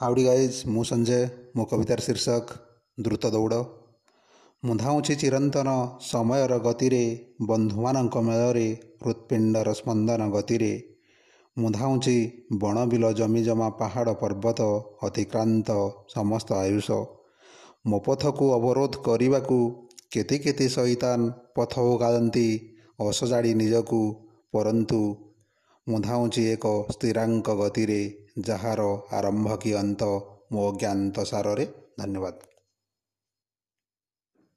Howdy guys ମୁଁ ସଞ୍ଜୟ ମୋ କବିତାର ଶୀର୍ଷକ ଦ୍ରୁତ ଦୌଡ଼ ମୁଁ ଧାଉଁଛି ଚିରନ୍ତନ ସମୟର ଗତିରେ ବନ୍ଧୁମାନଙ୍କ ମେଳରେ ହୃତ୍ପିଣ୍ଡର ସ୍ପନ୍ଦନ ଗତିରେ ମୁଁ ଧାଉଁଛି ବଣ ବିଲ ଜମି ଜମା ପାହାଡ଼ ପର୍ବତ ଅତିକ୍ରାନ୍ତ ସମସ୍ତ ଆୟୁଷ ମୋ ପଥକୁ ଅବରୋଧ କରିବାକୁ କେତେ କେତେ ସଇତାନ ପଥ ଓଗାଳନ୍ତି ଅସଜାଡ଼ି ନିଜକୁ ପରନ୍ତୁ ମୁଁ ଧାଉଁଛି ଏକ ସ୍ଥିରାଙ୍କ ଗତିରେ ଯାହାର ଆରମ୍ଭ କି ଅନ୍ତ ମୋ ଅଜ୍ଞାତ ସାରରେ ଧନ୍ୟବାଦ।